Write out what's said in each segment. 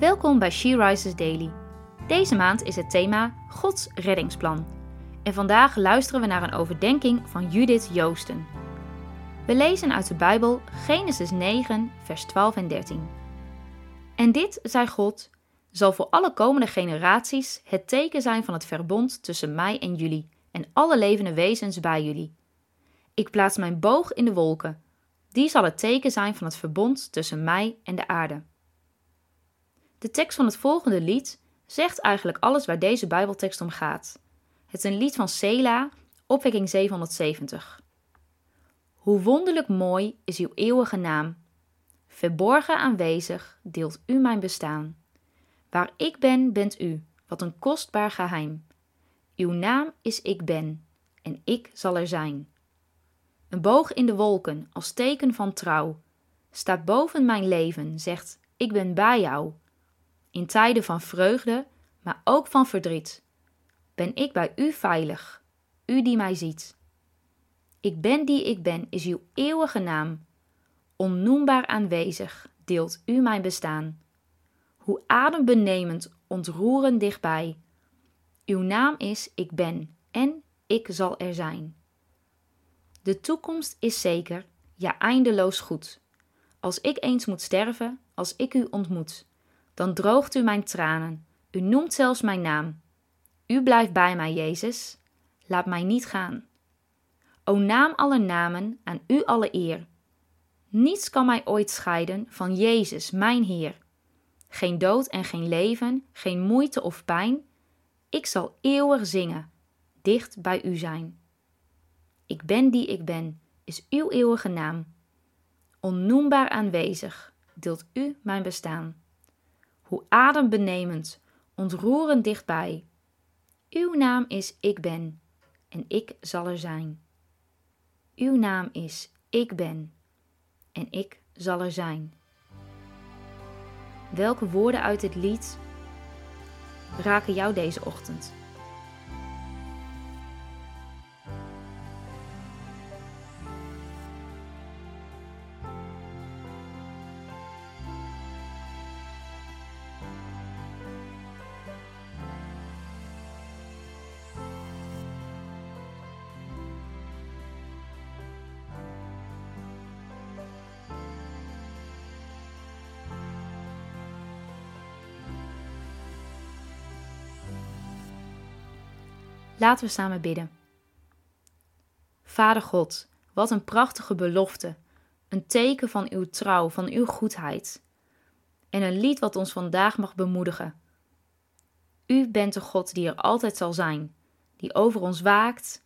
Welkom bij She Rises Daily. Deze maand is het thema Gods reddingsplan. En vandaag luisteren we naar een overdenking van Judith Joosten. We lezen uit de Bijbel Genesis 9, vers 12 en 13. En dit, zei God, zal voor alle komende generaties het teken zijn van het verbond tussen mij en jullie en alle levende wezens bij jullie. Ik plaats mijn boog in de wolken. Die zal het teken zijn van het verbond tussen mij en de aarde. De tekst van het volgende lied zegt eigenlijk alles waar deze Bijbeltekst om gaat. Het is een lied van Sela, opwekking 770. Hoe wonderlijk mooi is uw eeuwige naam. Verborgen aanwezig deelt u mijn bestaan. Waar ik ben, bent u, wat een kostbaar geheim. Uw naam is ik ben, en ik zal er zijn. Een boog in de wolken als teken van trouw staat boven mijn leven, zegt: Ik ben bij jou. In tijden van vreugde, maar ook van verdriet, ben ik bij u veilig, u die mij ziet. Ik ben die ik ben is uw eeuwige naam. Onnoembaar aanwezig deelt u mijn bestaan. Hoe adembenemend, ontroerend dichtbij. Uw naam is ik ben en ik zal er zijn. De toekomst is zeker, ja eindeloos goed. Als ik eens moet sterven, als ik u ontmoet, dan droogt u mijn tranen, u noemt zelfs mijn naam. U blijft bij mij, Jezus, laat mij niet gaan. O naam aller namen, aan u alle eer. Niets kan mij ooit scheiden van Jezus, mijn Heer. Geen dood en geen leven, geen moeite of pijn. Ik zal eeuwig zingen, dicht bij u zijn. Ik ben die ik ben, is uw eeuwige naam. Onnoembaar aanwezig, deelt u mijn bestaan. Hoe adembenemend, ontroerend dichtbij. Uw naam is ik ben, en ik zal er zijn. Uw naam is ik ben, en ik zal er zijn. Welke woorden uit dit lied raken jou deze ochtend? Laten we samen bidden. Vader God, wat een prachtige belofte, een teken van uw trouw, van uw goedheid. En een lied wat ons vandaag mag bemoedigen. U bent de God die er altijd zal zijn, die over ons waakt,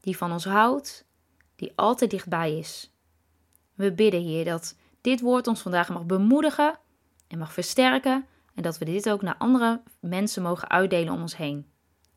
die van ons houdt, die altijd dichtbij is. We bidden, Heer, dat dit woord ons vandaag mag bemoedigen en mag versterken en dat we dit ook naar andere mensen mogen uitdelen om ons heen.